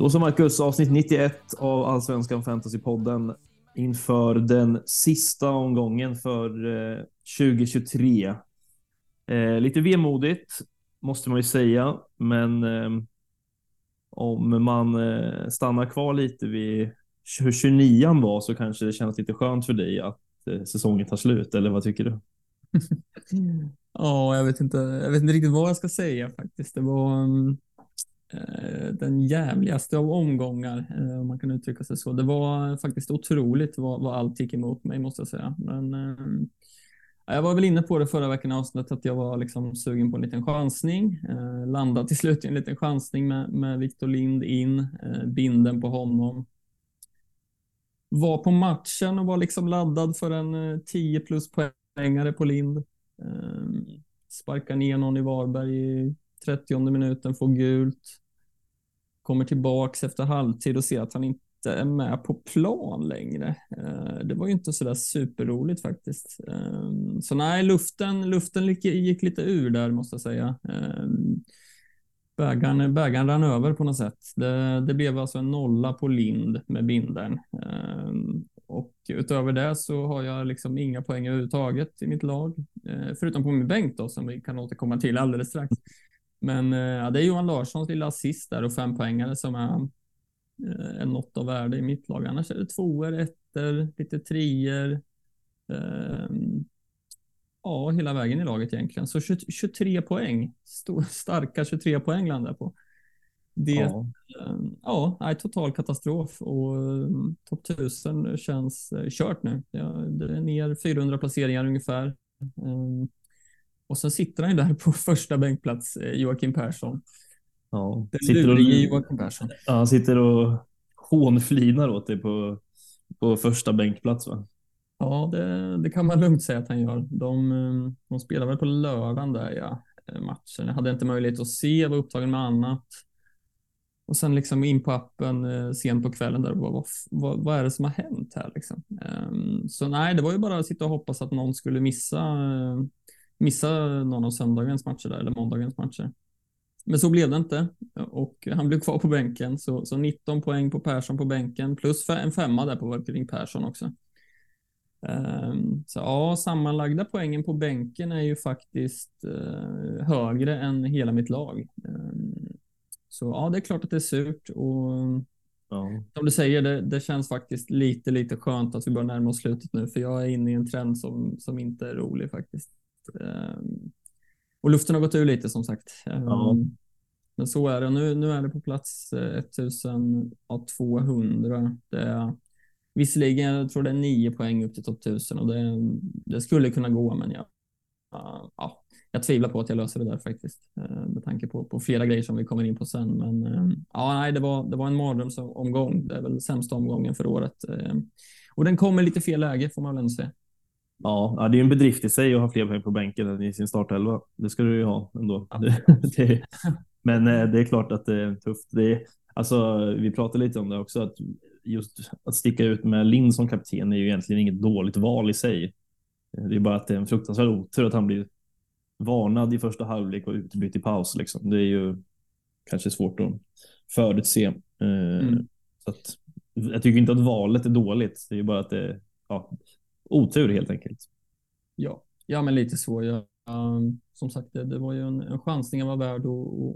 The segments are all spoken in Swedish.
Då så Marcus, avsnitt 91 av Allsvenskan Fantasypodden inför den sista omgången för eh, 2023. Eh, lite vemodigt måste man ju säga, men eh, om man eh, stannar kvar lite vid hur 29 var så kanske det känns lite skönt för dig att eh, säsongen tar slut, eller vad tycker du? Ja, jag vet inte. Jag vet inte riktigt vad jag ska säga faktiskt. Det var um, Eh, den jävligaste av omgångar, eh, om man kan uttrycka sig så. Det var faktiskt otroligt vad, vad allt gick emot mig, måste jag säga. Men eh, jag var väl inne på det förra veckan i avsnittet att jag var liksom sugen på en liten chansning. Eh, landade till slut i en liten chansning med, med Victor Lind in, eh, binden på honom. Var på matchen och var liksom laddad för en 10 plus poängare på Lind. Eh, sparkar ner någon i Varberg i 30 minuten, får gult. Kommer tillbaks efter halvtid och ser att han inte är med på plan längre. Eh, det var ju inte så där superroligt faktiskt. Eh, så nej, luften, luften gick lite ur där måste jag säga. Eh, bägaren, bägaren rann över på något sätt. Det, det blev alltså en nolla på Lind med bindern. Och utöver det så har jag liksom inga poäng överhuvudtaget i mitt lag, förutom på min bänk då som vi kan återkomma till alldeles strax. Men eh, ja, det är Johan Larssons lilla assist där och fem poängare som är eh, något av värde i mitt lag. Annars är det tvåor, ettor, lite treor. Ehm, ja, hela vägen i laget egentligen. Så 23 poäng, Stor, starka 23 poäng landar på. Det, ja, ehm, ja total katastrof och ehm, topp 1000 känns eh, kört nu. Ja, det är ner 400 placeringar ungefär. Ehm, och så sitter han ju där på första bänkplats, eh, Joakim Persson. Ja, Den sitter och, Joakim Persson. Ja, han sitter och hånflinar åt dig på, på första bänkplats va? Ja, det, det kan man lugnt säga att han gör. De, de spelar väl på lördagen där ja, eh, matchen. Jag hade inte möjlighet att se, var upptagen med annat. Och sen liksom in på appen eh, sent på kvällen där vad, vad, vad är det som har hänt här liksom? Um, så nej, det var ju bara att sitta och hoppas att någon skulle missa, uh, missa någon av söndagens matcher där, eller måndagens matcher. Men så blev det inte och han blev kvar på bänken. Så, så 19 poäng på Persson på bänken plus en femma där på Workering Persson också. Um, så ja, sammanlagda poängen på bänken är ju faktiskt uh, högre än hela mitt lag. Um, så ja, det är klart att det är surt och ja. som du säger, det, det, känns faktiskt lite, lite skönt att vi börjar närma oss slutet nu, för jag är inne i en trend som, som inte är rolig faktiskt. Um, och luften har gått ur lite som sagt. Um, ja. Men så är det. Nu, nu är det på plats 1200. Det är, visserligen, jag tror det är nio poäng upp till topp 1000 och det, det skulle kunna gå, men ja, uh, ja, jag tvivlar på att jag löser det där faktiskt eh, med tanke på, på flera grejer som vi kommer in på sen. Men eh, ja, nej, det var, det var en mardrömsomgång. Det är väl sämsta omgången för året. Eh, och den kommer lite fel läge får man väl ändå säga. Ja, det är en bedrift i sig att ha fler poäng på bänken än i sin startelva. Det ska du ju ha ändå. Det, men det är klart att det är tufft. Det är, alltså, vi pratade lite om det också, att just att sticka ut med Lind som kapten är ju egentligen inget dåligt val i sig. Det är bara att det är en fruktansvärd otur att han blir varnad i första halvlek och utbytt i paus. Liksom. Det är ju kanske svårt att förutse. Eh, mm. Så att, jag tycker inte att valet är dåligt. Det är ju bara att det ja, otur helt enkelt. Ja, ja men lite så. Ja. Um, som sagt, det, det, var ju en, en chansning var värd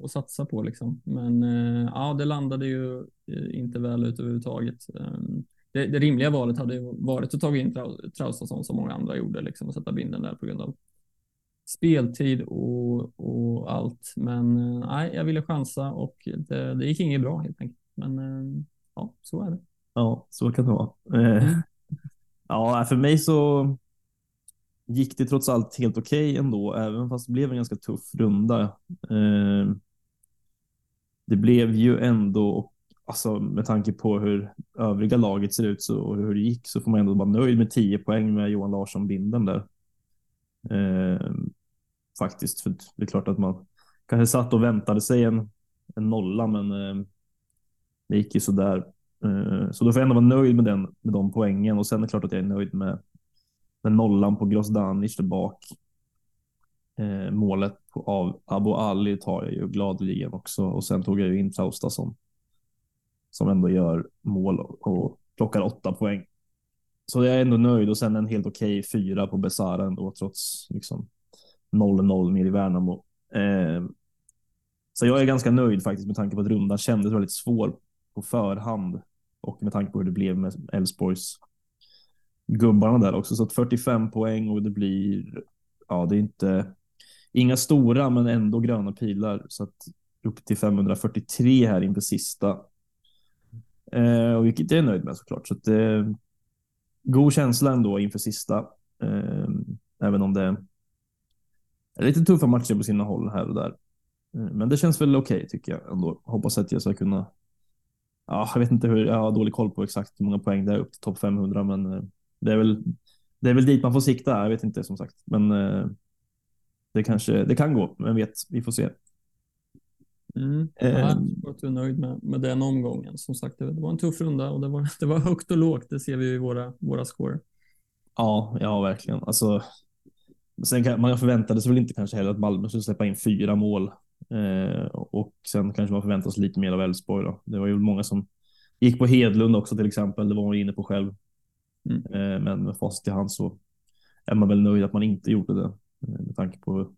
att, satsa på. Liksom. Men uh, ja, det landade ju eh, inte väl ut överhuvudtaget. Um, det, det rimliga valet hade ju varit att ta in Traustason som många andra gjorde liksom, och sätta binden där på grund av speltid och, och allt. Men eh, nej, jag ville chansa och det, det gick inget bra helt enkelt. Men eh, ja, så är det. Ja, så kan det vara. Mm. Ja, för mig så gick det trots allt helt okej okay ändå, även fast det blev en ganska tuff runda. Eh, det blev ju ändå, alltså med tanke på hur övriga laget ser ut så, och hur det gick så får man ändå vara nöjd med 10 poäng med Johan Larsson binden där. Eh, faktiskt, för det är klart att man kanske satt och väntade sig en, en nolla, men eh, det gick ju sådär. Eh, så då får jag ändå vara nöjd med den med de poängen och sen är det klart att jag är nöjd med, med nollan på Grozdanic där bak. Eh, målet på, av Abu Ali tar jag ju gladeligen också och sen tog jag ju in Traustason. som ändå gör mål och plockar åtta poäng. Så jag är ändå nöjd och sen en helt okej okay fyra på Besara ändå trots liksom 0-0 ner i Värnamo. Eh, så jag är ganska nöjd faktiskt med tanke på att rundan kändes väldigt svår på förhand och med tanke på hur det blev med Elfsborgs gubbarna där också. Så att 45 poäng och det blir, ja, det är inte inga stora, men ändå gröna pilar så att upp till 543 här inför sista. Eh, och vilket jag är nöjd med såklart. Så att det är god känsla ändå inför sista. Eh, även om det är lite tuffa matcher på sina håll här och där. Eh, men det känns väl okej okay, tycker jag ändå. Hoppas att jag ska kunna. Ja, jag vet inte hur. Jag har dålig koll på exakt hur många poäng det är upp till topp 500, men eh, det är väl. Det är väl dit man får sikta. Jag vet inte som sagt, men. Eh, det kanske det kan gå. Men vet, vi får se. Mm. Ja, jag är nöjd med, med den omgången. Som sagt, det var en tuff runda och det var, det var högt och lågt. Det ser vi i våra, våra score. Ja, ja, verkligen. Alltså, sen kan, man förväntade sig väl inte kanske heller att Malmö skulle släppa in fyra mål Eh, och sen kanske man förväntar sig lite mer av Elfsborg. Det var ju många som gick på Hedlund också till exempel. Det var man inne på själv. Mm. Eh, men med facit i hand så är man väl nöjd att man inte gjorde det eh, med tanke på hur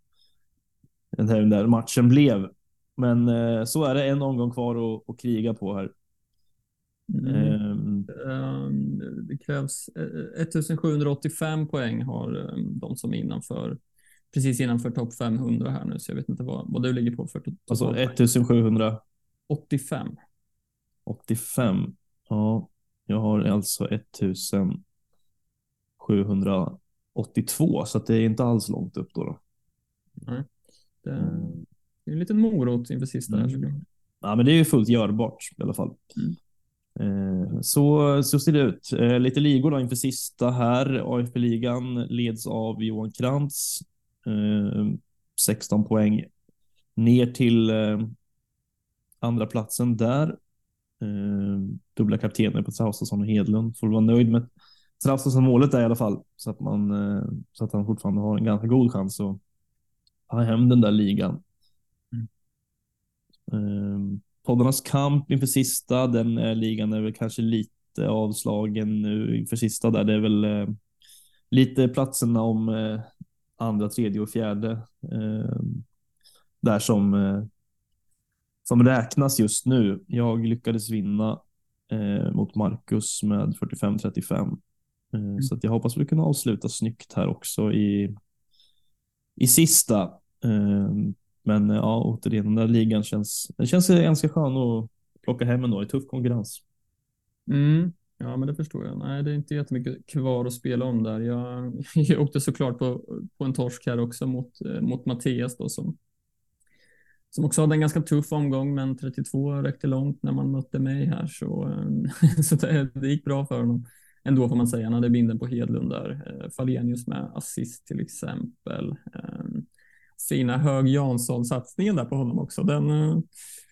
den där matchen blev. Men eh, så är det en omgång kvar att, att kriga på här. Mm. Um, det krävs 1785 eh, poäng har de som är innanför precis innanför topp 500 här nu, så jag vet inte vad, vad du ligger på för Alltså 1700? 85. 85. Ja, jag har alltså 1782, så det är inte alls långt upp då. då. Nej, det är, det är en liten morot inför sista. Mm. Här, ja, men det är ju fullt görbart i alla fall. Mm. Eh, så, så ser det ut. Eh, lite ligor då inför sista här. AFP-ligan leds av Johan Krantz 16 eh, poäng ner till eh, andra platsen där. Eh, dubbla kaptener på Traustason och Hedlund. Får vara nöjd med Traustason målet där i alla fall så att man så att han fortfarande har en ganska god chans att ta hem den där ligan. Mm. Poddarnas kamp inför sista, den ligan är väl kanske lite avslagen nu inför sista där. Det är väl lite platserna om andra, tredje och fjärde. Eh, där som, eh, som räknas just nu. Jag lyckades vinna eh, mot Marcus med 45-35. Eh, mm. Så att jag hoppas vi kunna avsluta snyggt här också i, i sista. Eh, men ja, återigen, den där ligan känns, den känns ganska skön att plocka hem ändå i tuff konkurrens. Mm. Ja, men det förstår jag. Nej, det är inte jättemycket kvar att spela om där. Jag, jag åkte såklart på, på en torsk här också mot, eh, mot Mattias då som, som också hade en ganska tuff omgång, men 32 räckte långt när man mötte mig här, så, eh, så det, det gick bra för honom. Ändå får man säga, han hade binden på Hedlund där. Eh, Falenius med assist till exempel. Eh, fina Hög Jansson-satsningen där på honom också. Den, eh,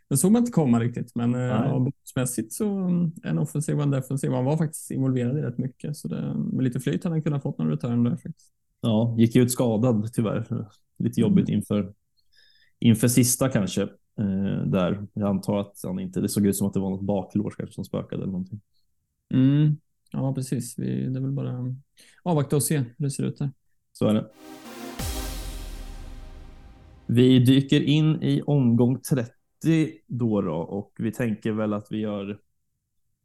den såg man inte komma riktigt, men ja, boxmässigt så mm, en offensiv och en defensiv. Han var faktiskt involverad i rätt mycket, så det, med lite flyt hade han kunnat fått någon return där. Faktiskt. Ja, gick ut skadad tyvärr. Lite jobbigt mm. inför, inför sista kanske. Eh, där jag antar att han inte, det såg ut som att det var något baklås kanske som spökade eller någonting. Mm. Ja, precis. Vi, det är väl bara avvakta och se hur det ser ut där. Så är det. Vi dyker in i omgång 30 då, då och vi tänker väl att vi gör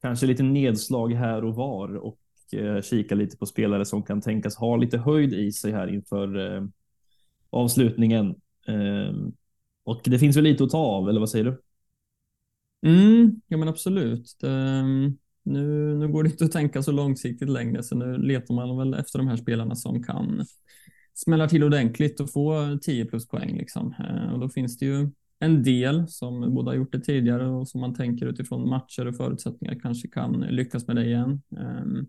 kanske lite nedslag här och var och eh, kika lite på spelare som kan tänkas ha lite höjd i sig här inför eh, avslutningen. Eh, och det finns väl lite att ta av, eller vad säger du? Mm, ja, men absolut. Det, nu, nu går det inte att tänka så långsiktigt längre, så nu letar man väl efter de här spelarna som kan smälla till ordentligt och få 10 plus poäng. Liksom. Ehm, och då finns det ju en del som båda har gjort det tidigare och som man tänker utifrån matcher och förutsättningar kanske kan lyckas med det igen. Ehm,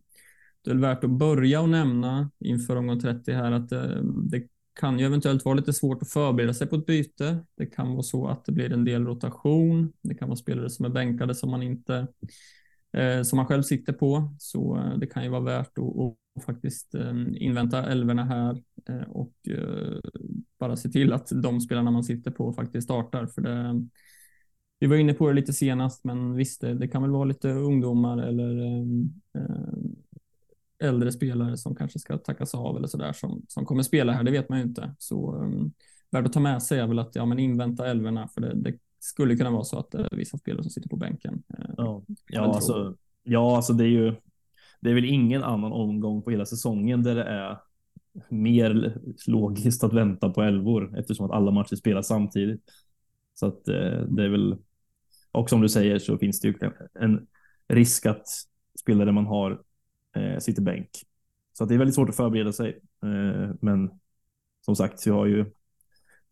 det är värt att börja och nämna inför omgång 30 här att det, det kan ju eventuellt vara lite svårt att förbereda sig på ett byte. Det kan vara så att det blir en del rotation. Det kan vara spelare som är bänkade som man inte eh, som man själv sitter på. Så eh, det kan ju vara värt att, att faktiskt invänta älvorna här och bara se till att de spelarna man sitter på faktiskt startar. För det, vi var inne på det lite senast, men visst, det, det kan väl vara lite ungdomar eller eh, äldre spelare som kanske ska tackas av eller sådär som, som kommer spela här. Det vet man ju inte. Så um, värd att ta med sig är väl att ja, men invänta älvorna för det, det skulle kunna vara så att uh, vissa spelare som sitter på bänken. Ja, ja, alltså, ja, alltså det är ju. Det är väl ingen annan omgång på hela säsongen där det är mer logiskt att vänta på elvor eftersom att alla matcher spelas samtidigt. Så att eh, det är väl. Och som du säger så finns det ju en risk att spelare man har eh, sitter bänk. Så det är väldigt svårt att förbereda sig. Eh, men som sagt, vi har ju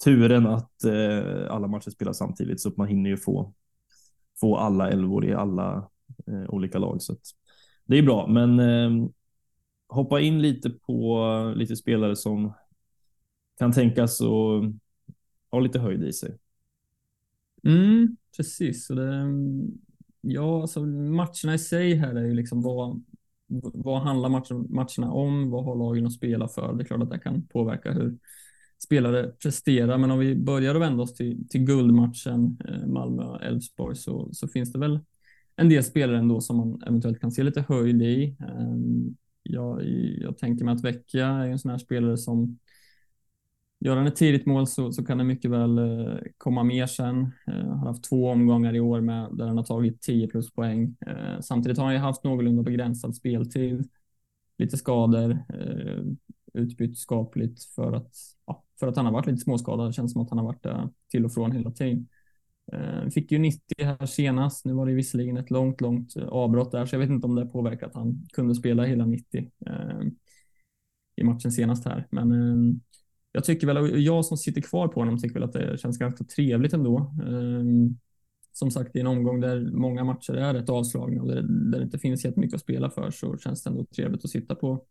turen att eh, alla matcher spelas samtidigt så att man hinner ju få, få alla elvor i alla eh, olika lag. Så det är bra, men eh, hoppa in lite på lite spelare som kan tänkas och ha lite höjd i sig. Mm, precis. Så det, ja, alltså matcherna i sig här är ju liksom vad, vad handlar matchen, matcherna om? Vad har lagen att spela för? Det är klart att det kan påverka hur spelare presterar, men om vi börjar och vänder oss till, till guldmatchen eh, Malmö-Elfsborg så, så finns det väl en del spelare ändå som man eventuellt kan se lite höjd i. Ehm, jag, jag tänker mig att Vecchia är en sån här spelare som Gör han ett tidigt mål så, så kan det mycket väl eh, komma mer sen. Han har haft två omgångar i år med, där han har tagit 10 plus poäng. Eh, samtidigt har han ju haft någorlunda begränsad speltid. Lite skador, utbytt skapligt för att, ja, för att han har varit lite småskadad. Det känns som att han har varit där till och från hela tiden. Eh, fick ju 90 här senast. Nu var det visserligen ett långt, långt eh, avbrott där, så jag vet inte om det påverkat att han kunde spela hela 90 eh, i matchen senast här. Men jag tycker väl, jag som sitter kvar på honom tycker väl att det känns ganska trevligt ändå. Som sagt, i en omgång där många matcher är rätt avslagna och där, där det inte finns jättemycket att spela för så känns det ändå trevligt att sitta på.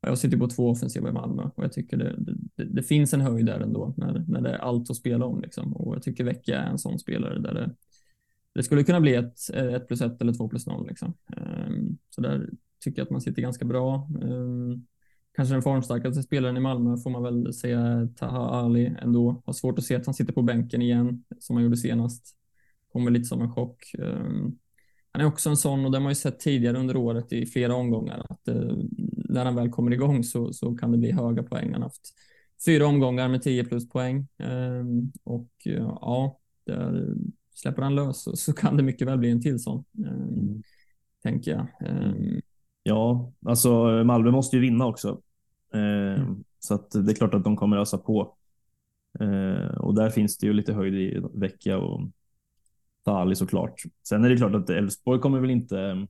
Jag sitter på två offensiva i Malmö och jag tycker det, det, det finns en höjd där ändå när, när det är allt att spela om liksom. Och jag tycker Vecchia är en sån spelare där det, det skulle kunna bli ett, ett plus ett eller två plus noll liksom. Ehm, så där tycker jag att man sitter ganska bra. Ehm, kanske den formstarkaste spelaren i Malmö får man väl säga Taha Ali ändå. Har svårt att se att han sitter på bänken igen som han gjorde senast. Kommer lite som en chock. Ehm, han är också en sån och det har man ju sett tidigare under året i flera omgångar att eh, när han väl kommer igång så, så kan det bli höga poäng. Han har haft fyra omgångar med 10 plus poäng ehm, och ja, där släpper han lös så, så kan det mycket väl bli en till sån. Ehm, mm. Tänker jag. Ja, alltså Malmö måste ju vinna också. Mm. Så att det är klart att de kommer ösa på. Och där finns det ju lite höjd i Vecchia och Tali såklart. Sen är det klart att Elfsborg kommer väl inte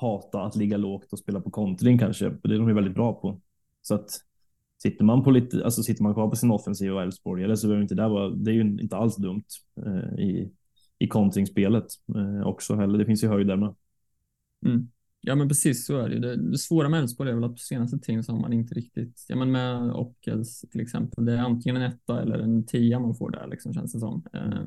hata att ligga lågt och spela på kontring kanske. Det är de ju väldigt bra på. Så att sitter man på lite, alltså sitter man kvar på sin offensiva Elfsborg eller så behöver inte det vara, det är ju inte alls dumt eh, i, i kontringsspelet eh, också heller. Det finns ju höjd där med. Mm. Ja, men precis så är det. Det, det svåra med Elfsborg är väl att på senaste tiden så har man inte riktigt, ja men med Ockels till exempel, det är antingen en etta eller en tia man får där liksom känns det som. Eh,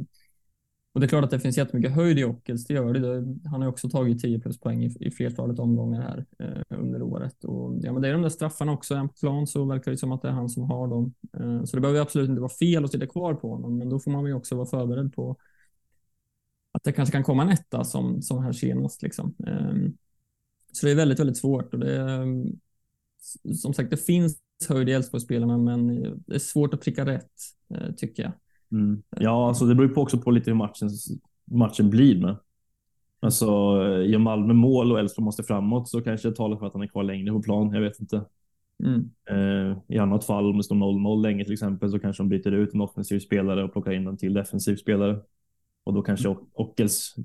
och det är klart att det finns jättemycket höjd i Ockels, det gör det. Han har också tagit 10 plus poäng i, i flertalet omgångar här eh, under året. Och, ja, men det är de där straffarna också. Är han på plan så verkar det som att det är han som har dem. Eh, så det behöver absolut inte vara fel att sitta kvar på honom, men då får man ju också vara förberedd på att det kanske kan komma en etta som, som här senast. Liksom. Eh, så det är väldigt, väldigt svårt och det är, som sagt, det finns höjd i Elfsborgsspelarna, men det är svårt att pricka rätt eh, tycker jag. Mm. Ja, alltså det beror ju också på lite hur matchen, matchen blir med. Alltså, gör Malmö mål och Elfsborg måste framåt så kanske det talar för att han är kvar längre på plan. Jag vet inte. Mm. Eh, I annat fall, om det står 0-0 länge till exempel, så kanske de byter ut en offensiv spelare och plockar in en till defensiv spelare. Och då kanske mm. Ockels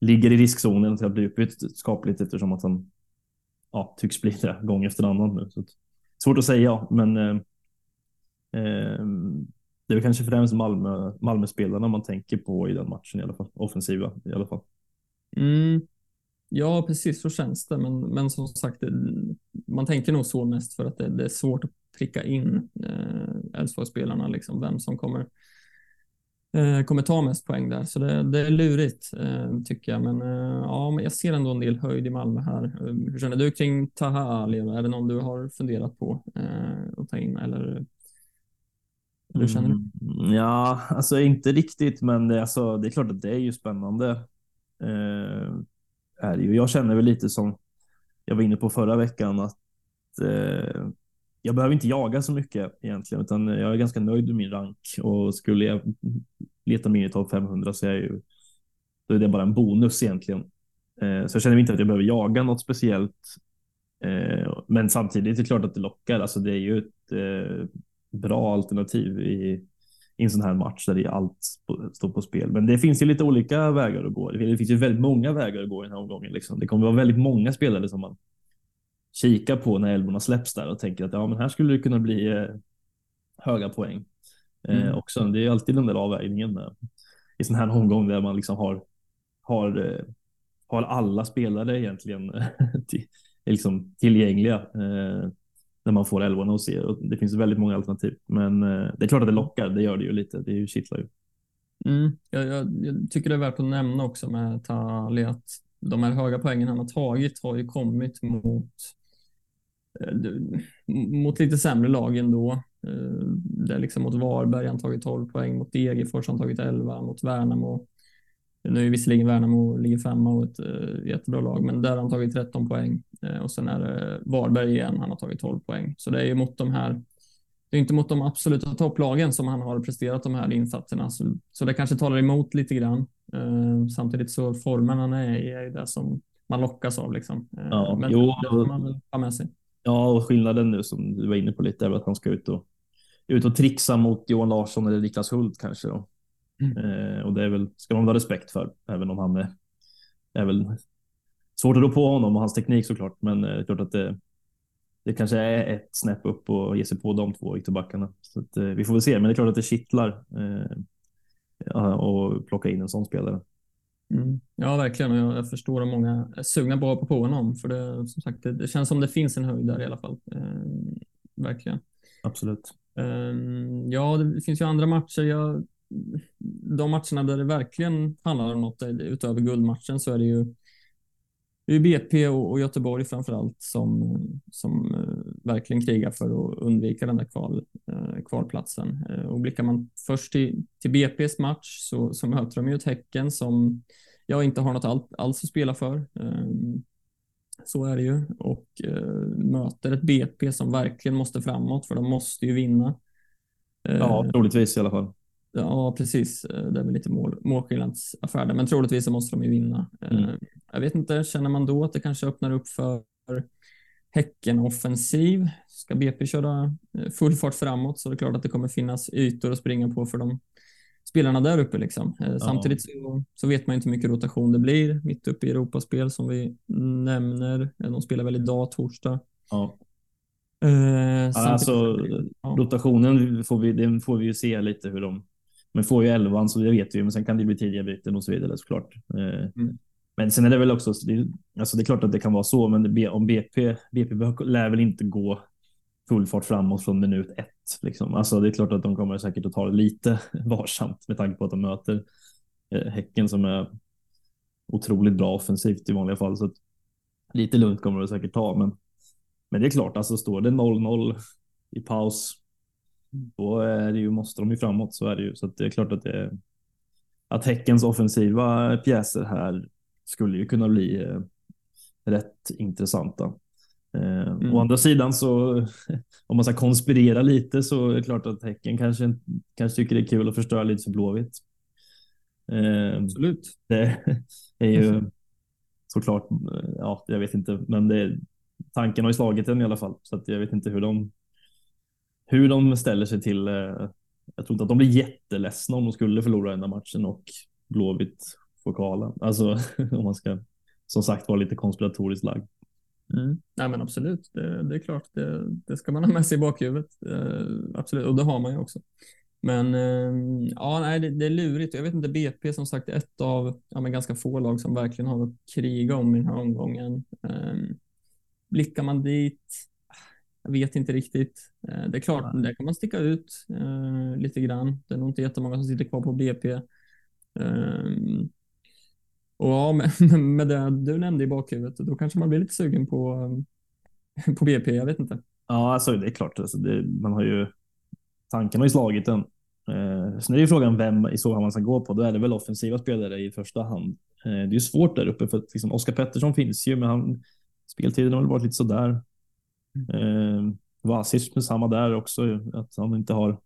ligger i riskzonen till att bli uppbytt skapligt eftersom att han ja, tycks bli det gång efter annan nu. Så svårt att säga, men eh, eh, det är väl kanske främst Malmö, Malmö-spelarna man tänker på i den matchen i alla fall. Offensiva i alla fall. Mm. Ja, precis så känns det. Men, men som sagt, man tänker nog så mest för att det, det är svårt att pricka in eh, Elfsborgsspelarna, liksom, vem som kommer Eh, kommer ta mest poäng där, så det, det är lurigt eh, tycker jag. Men, eh, ja, men jag ser ändå en del höjd i Malmö här. Eh, hur känner du kring Taha Ali? Är det någon du har funderat på eh, att ta in eller hur känner du? Mm, Ja, alltså inte riktigt, men det, alltså, det är klart att det är ju spännande. Eh, är det ju. Jag känner väl lite som jag var inne på förra veckan att eh, jag behöver inte jaga så mycket egentligen, utan jag är ganska nöjd med min rank och skulle jag leta mig in i topp 500 så är, jag ju, då är det bara en bonus egentligen. Eh, så jag känner inte att jag behöver jaga något speciellt. Eh, men samtidigt är det klart att det lockar. Alltså det är ju ett eh, bra alternativ i, i en sån här match där det allt står på spel. Men det finns ju lite olika vägar att gå. Det finns ju väldigt många vägar att gå i den här omgången. Liksom. Det kommer att vara väldigt många spelare som man kikar på när älvorna släpps där och tänker att ja, men här skulle det kunna bli eh, höga poäng. Eh, mm. också. Det är alltid den där avvägningen med, i sån här omgång där man liksom har, har, eh, har alla spelare egentligen till, liksom tillgängliga eh, när man får älvorna och ser. Och det finns väldigt många alternativ, men eh, det är klart att det lockar. Det gör det ju lite. Det är ju kittlar ju. Mm. Jag, jag, jag, tycker det är värt att nämna också med Tali att de här höga poängen han har tagit har ju kommit mot eh, mot lite sämre lag ändå. Eh, det är liksom mot Varberg han tagit 12 poäng, mot Degerfors han tagit 11, mot Värnamo nu är visserligen Värnamo ligger femma och ett uh, jättebra lag, men där har han tagit 13 poäng uh, och sen är det Varberg igen. Han har tagit 12 poäng, så det är ju mot de här. Det är inte mot de absoluta topplagen som han har presterat de här insatserna, så, så det kanske talar emot lite grann. Uh, samtidigt så formen han är i är ju det som man lockas av liksom. Ja, men jo, det får man väl ha med sig. Ja, och skillnaden nu som du var inne på lite är att han ska ut och ut och trixa mot Johan Larsson eller Niklas Hult kanske då. Mm. Eh, och det är väl, ska man ha respekt för, även om han är, är väl svårt att rå på honom och hans teknik såklart. Men eh, det är klart att det, det kanske är ett snäpp upp och ge sig på de två ytterbackarna. Så att, eh, vi får väl se, men det är klart att det kittlar eh, och plocka in en sån spelare. Mm. Ja, verkligen. Jag, jag förstår att många är sugna på, på honom, för det, som sagt, det, det, känns som det finns en höjd där i alla fall. Eh, verkligen. Absolut. Um, ja, det finns ju andra matcher. Jag de matcherna där det verkligen handlar om något utöver guldmatchen så är det ju det är BP och, Göteborg framför allt som, som uh, verkligen krigar för att undvika den där kval, uh, kvalplatsen. Uh, och blickar man först till, till BP's match så, så möter de ju ett Häcken som jag inte har något all, alls att spela för. Så är det ju. Och möter ett BP som verkligen måste framåt för de måste ju vinna. Ja, troligtvis i alla fall. Ja, precis. Eh, det är väl lite mål, målskillnadsaffär men troligtvis så måste de ju vinna. Eh, mm. Jag vet inte, känner man då att det kanske öppnar upp för Häcken offensiv? Ska BP köra eh, full fart framåt så är det klart att det kommer finnas ytor att springa på för de spelarna där uppe. Liksom. Ja. Samtidigt så, så, vet man inte hur mycket rotation det blir mitt uppe i Europaspel som vi nämner. De spelar väl idag, torsdag. Ja. Eh, alltså, ja. rotationen får vi, den får vi ju se lite hur de men får ju elvan så det vet vi men sen kan det bli tidiga byten och så vidare såklart. Eh, mm. Men sen är det väl också, alltså det är klart att det kan vara så, men om BP, BP lär väl inte gå full fart framåt från minut ett. Liksom. Alltså det är klart att de kommer säkert att ta det lite varsamt med tanke på att de möter eh, Häcken som är otroligt bra offensivt i vanliga fall. Så lite lugnt kommer det säkert ta, men, men det är klart, alltså står det 0-0 i paus då är det ju, måste de ju framåt, så är det ju. Så det är klart att det att Häckens offensiva pjäser här skulle ju kunna bli eh, rätt intressanta. Eh, mm. Å andra sidan så om man ska konspirera lite så är det klart att Häcken kanske, kanske tycker det är kul att förstöra lite för Blåvitt. Eh, Absolut. Det är ju såklart, ja, jag vet inte, men det, tanken har ju slagit den i alla fall, så att jag vet inte hur de hur de ställer sig till. Eh, jag tror inte att de blir jätteledsna om de skulle förlora den matchen och Blåvitt får kvala. Alltså om man ska som sagt vara lite konspiratoriskt lagd. Mm. Nej, men absolut, det, det är klart, det, det, ska man ha med sig i bakhuvudet. Eh, absolut, och det har man ju också. Men eh, ja, nej, det, det, är lurigt. Jag vet inte, BP som sagt är ett av ja, men ganska få lag som verkligen har att kriga om i den här omgången. Eh, blickar man dit, jag vet inte riktigt. Eh, det är klart, där kan man sticka ut eh, lite grann. Det är nog inte jättemånga som sitter kvar på BP. Eh, och ja, med, med det du nämnde i bakhuvudet, då kanske man blir lite sugen på, på BP. Jag vet inte. Ja, alltså det är klart. Alltså det, man har ju, tanken har ju slagit en. Eh, sen är ju frågan vem i så fall man ska gå på. Då är det väl offensiva spelare i första hand. Eh, det är ju svårt där uppe för att liksom, Oskar Pettersson finns ju, men han, speltiden har väl varit lite sådär. Eh, Vasic med samma där också, att han inte har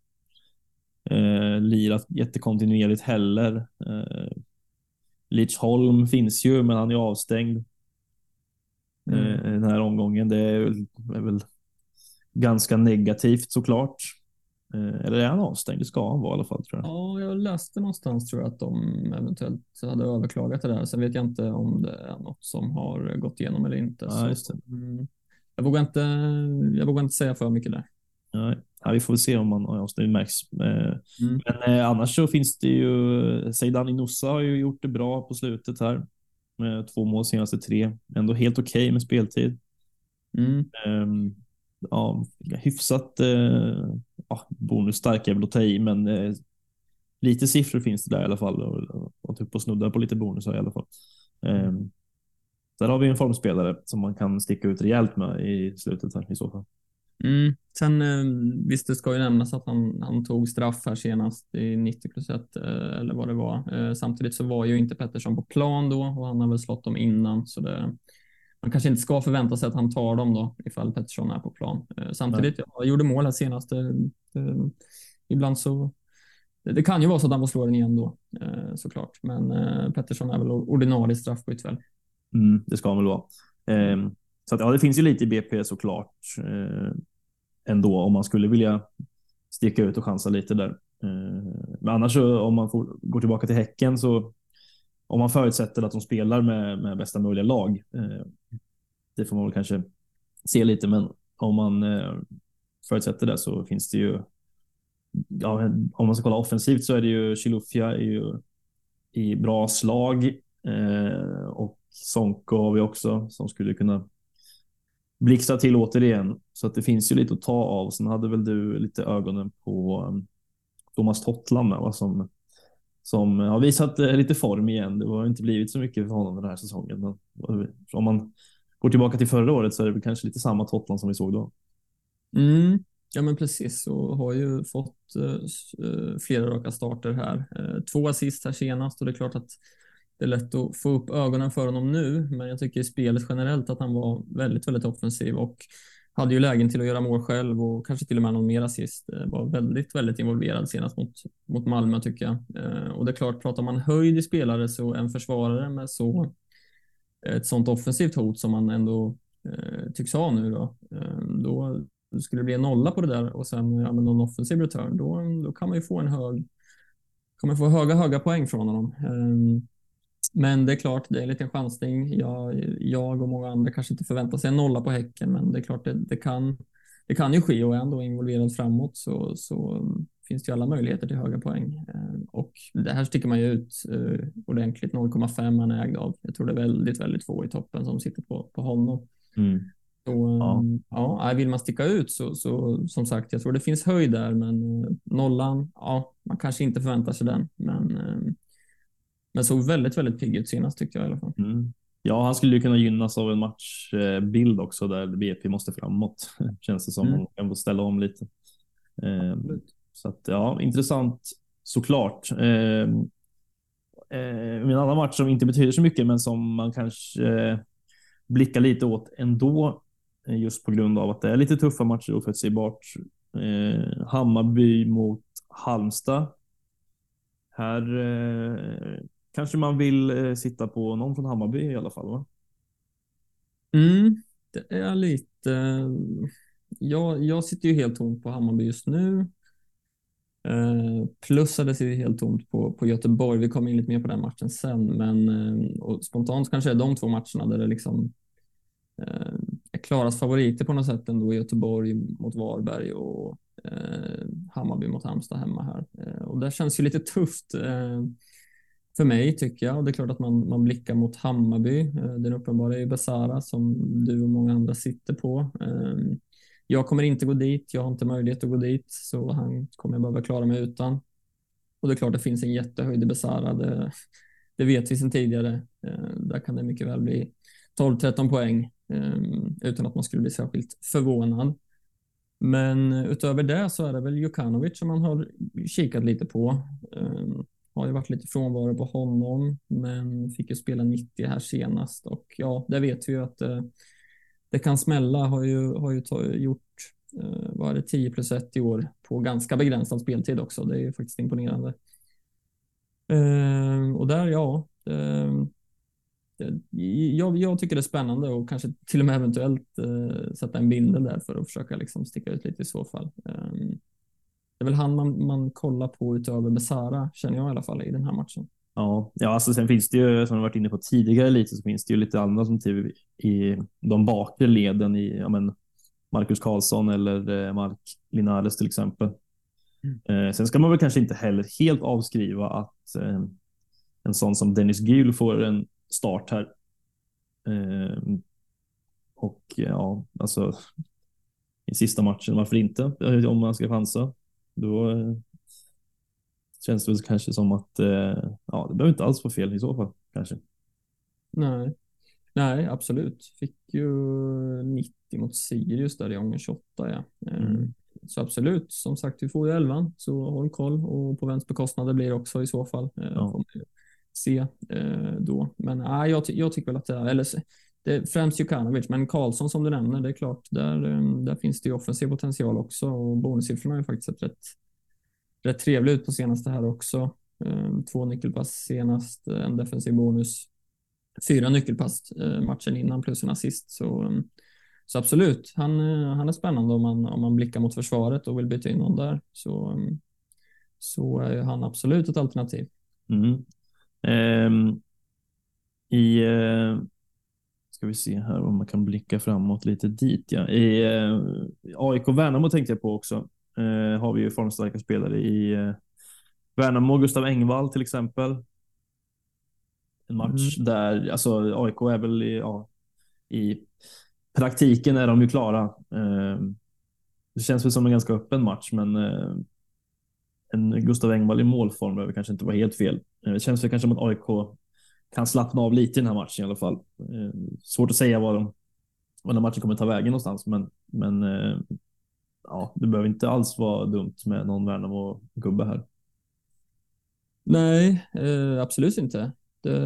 eh, lirat jättekontinuerligt heller. Eh, Lidsholm finns ju, men han är avstängd mm. eh, den här omgången. Det är väl, är väl ganska negativt såklart. Eh, eller är han avstängd? Det ska han vara i alla fall tror jag. Ja, jag läste någonstans tror jag att de eventuellt hade överklagat det där. Sen vet jag inte om det är något som har gått igenom eller inte. Ja, mm, jag, vågar inte jag vågar inte säga för mycket där. Nej, ja, vi får se om man om det märks. Eh, mm. Men eh, annars så finns det ju. Seidan Inusa har ju gjort det bra på slutet här med två mål senaste tre. Ändå helt okej okay med speltid. Mm. Um, ja, hyfsat eh, ja, bonusstark är väl att ta i, men eh, lite siffror finns det där i alla fall och, och typ och snuddar på lite bonusar i alla fall. Eh, där har vi en formspelare som man kan sticka ut rejält med i slutet här, i så fall. Mm. Sen eh, visst, det ska ju nämnas att han, han tog straff här senast i 90 plus 1 eh, eller vad det var. Eh, samtidigt så var ju inte Pettersson på plan då och han har väl slått dem innan så det, man kanske inte ska förvänta sig att han tar dem då ifall Pettersson är på plan. Samtidigt, ja, jag gjorde mål här senast. Ibland så det, kan ju vara så att han får slå den igen då såklart, men Pettersson är väl ordinarie straffskytt väl? Mm, det ska han väl vara. Eh, så att, ja, det finns ju lite i BP såklart eh, ändå om man skulle vilja sticka ut och chansa lite där. Eh, men annars så om man får, går tillbaka till Häcken så om man förutsätter att de spelar med, med bästa möjliga lag. Eh, det får man väl kanske se lite, men om man eh, förutsätter det så finns det ju. Ja, om man ska kolla offensivt så är det ju Chilufya är ju i bra slag eh, och Sonko har vi också som skulle kunna blixtra till återigen. Så att det finns ju lite att ta av. Sen hade väl du lite ögonen på um, Thomas Tottland va, som som har visat eh, lite form igen. Det har inte blivit så mycket för honom den här säsongen. Men eh, om man går tillbaka till förra året så är det väl kanske lite samma Totland som vi såg då. Mm. Ja, men precis och har ju fått uh, flera raka starter här. Uh, två assist här senast och det är klart att det är lätt att få upp ögonen för honom nu, men jag tycker i spelet generellt att han var väldigt, väldigt offensiv och hade ju lägen till att göra mål själv och kanske till och med någon mer assist. Eh, var väldigt, väldigt involverad senast mot, mot Malmö tycker jag. Eh, och det är klart, pratar man höjd i spelare så en försvarare med så eh, ett sånt offensivt hot som man ändå eh, tycks ha nu då, då skulle det bli en nolla på det där och sen ja, men någon offensiv return, då, då kan man ju få en hög, kan man få höga, höga poäng från honom. Ehm, Eh, men det är klart, det är en liten chansning. Jag, jag och många andra kanske inte förväntar sig en nolla på Häcken, men det är klart, det, det kan, det kan ju ske och är ändå involverad framåt så, så finns det ju alla möjligheter till höga poäng. Eh, och det här sticker man ju ut uh, ordentligt. 0,5 han är ägd av. Jag tror det är väldigt, väldigt få i toppen som sitter på, på honom. Mm. Så, ja. ja, vill man sticka ut så, så som sagt, jag tror det finns höjd där, men nollan, ja, man kanske inte förväntar sig den, men men såg väldigt, väldigt pigg ut senast tyckte jag i alla fall. Mm. Ja, han skulle ju kunna gynnas av en matchbild också där BP måste framåt. Känns det som. Mm. Man kan få ställa om lite. Eh, så att ja, intressant såklart. Eh, eh, en annan match som inte betyder så mycket, men som man kanske eh, blickar lite åt ändå, eh, just på grund av att det är lite tuffa matcher oförutsägbart. Eh, Hammarby mot Halmstad. Här eh, kanske man vill eh, sitta på någon från Hammarby i alla fall? Va? Mm, det är lite. Jag, jag sitter ju helt tomt på Hammarby just nu. Eh, plus att det sitter helt tomt på, på Göteborg. Vi kommer in lite mer på den matchen sen, men eh, spontant kanske är de två matcherna där det liksom eh, är klarast favoriter på något sätt ändå. Göteborg mot Varberg och eh, Hammarby mot Halmstad hemma här. Eh, och det känns ju lite tufft eh, för mig tycker jag. Och det är klart att man, man blickar mot Hammarby. Eh, den uppenbara är ju Besara som du och många andra sitter på. Ehm, jag kommer inte gå dit. Jag har inte möjlighet att gå dit, så han kommer jag behöva klara mig utan. Och det är klart, det finns en jättehöjd i Besara. Det, det vet vi sedan tidigare. Ehm, där kan det mycket väl bli 12-13 poäng ehm, utan att man skulle bli särskilt förvånad. Men eh, utöver det så är det väl Jukanovic som man har kikat lite på. Har ju varit lite frånvaro på honom, men fick ju spela 90 här senast och ja, det vet vi ju att eh, det kan smälla. Har ju, har ju ta, gjort eh, vad är det, 10 plus 1 i år på ganska begränsad speltid också. Det är ju faktiskt imponerande. Eh, och där, ja, ehm, jag, jag, tycker det är spännande och kanske till och med eventuellt eh, sätta en bindel där för att försöka liksom sticka ut lite i så fall. Ehm, det är väl han man, man kollar på utöver Besara, känner jag i alla fall, i den här matchen. Ja, ja alltså sen finns det ju, som vi varit inne på tidigare lite, så finns det ju lite andra som till i de bakre leden i, ja men, Marcus Karlsson eller eh, Mark Linares till exempel. Mm. Eh, sen ska man väl kanske inte heller helt avskriva att eh, en sån som Dennis Gül får en start här. Eh, och ja, alltså i sista matchen, varför inte? Om man ska chansa. Då eh, känns det kanske som att eh, ja, det behöver inte alls vara fel i så fall kanske. Nej, nej, absolut. Fick ju 90 mot Sirius där i gången 28. Ja. Eh, mm. Så absolut, som sagt, vi får ju 11 så håll koll och på vems bekostnad det blir också i så fall. Ja se då. Men ah, jag, jag tycker väl att det är, eller det är främst Jukanovic, men Karlsson som du nämner, det är klart, där, eh, där finns det ju offensiv potential också och bonussiffrorna har ju faktiskt sett rätt, rätt trevliga ut på senaste här också. Eh, två nyckelpass senast, eh, en defensiv bonus, fyra nyckelpass matchen innan plus en assist. Så, så absolut, han, han är spännande om man, om man blickar mot försvaret och vill byta in någon där. Så, så är han absolut ett alternativ. Mm. Um, I uh, ska vi se här om man kan blicka framåt lite dit. Ja. I uh, AIK Värnamo tänkte jag på också. Uh, har vi ju formstarka spelare i uh, Värnamo, Gustav Engvall till exempel. En match mm. där, alltså AIK är väl i, ja, i praktiken är de ju klara. Uh, det känns väl som en ganska öppen match, men en Gustav Engvall i målform behöver kanske inte vara helt fel. Eh, det känns väl kanske som att AIK kan slappna av lite i den här matchen i alla fall. Eh, svårt att säga vad, de, vad den matchen kommer ta vägen någonstans, men, men eh, ja, det behöver inte alls vara dumt med någon Värnamo-gubbe här. Nej, eh, absolut inte. Det,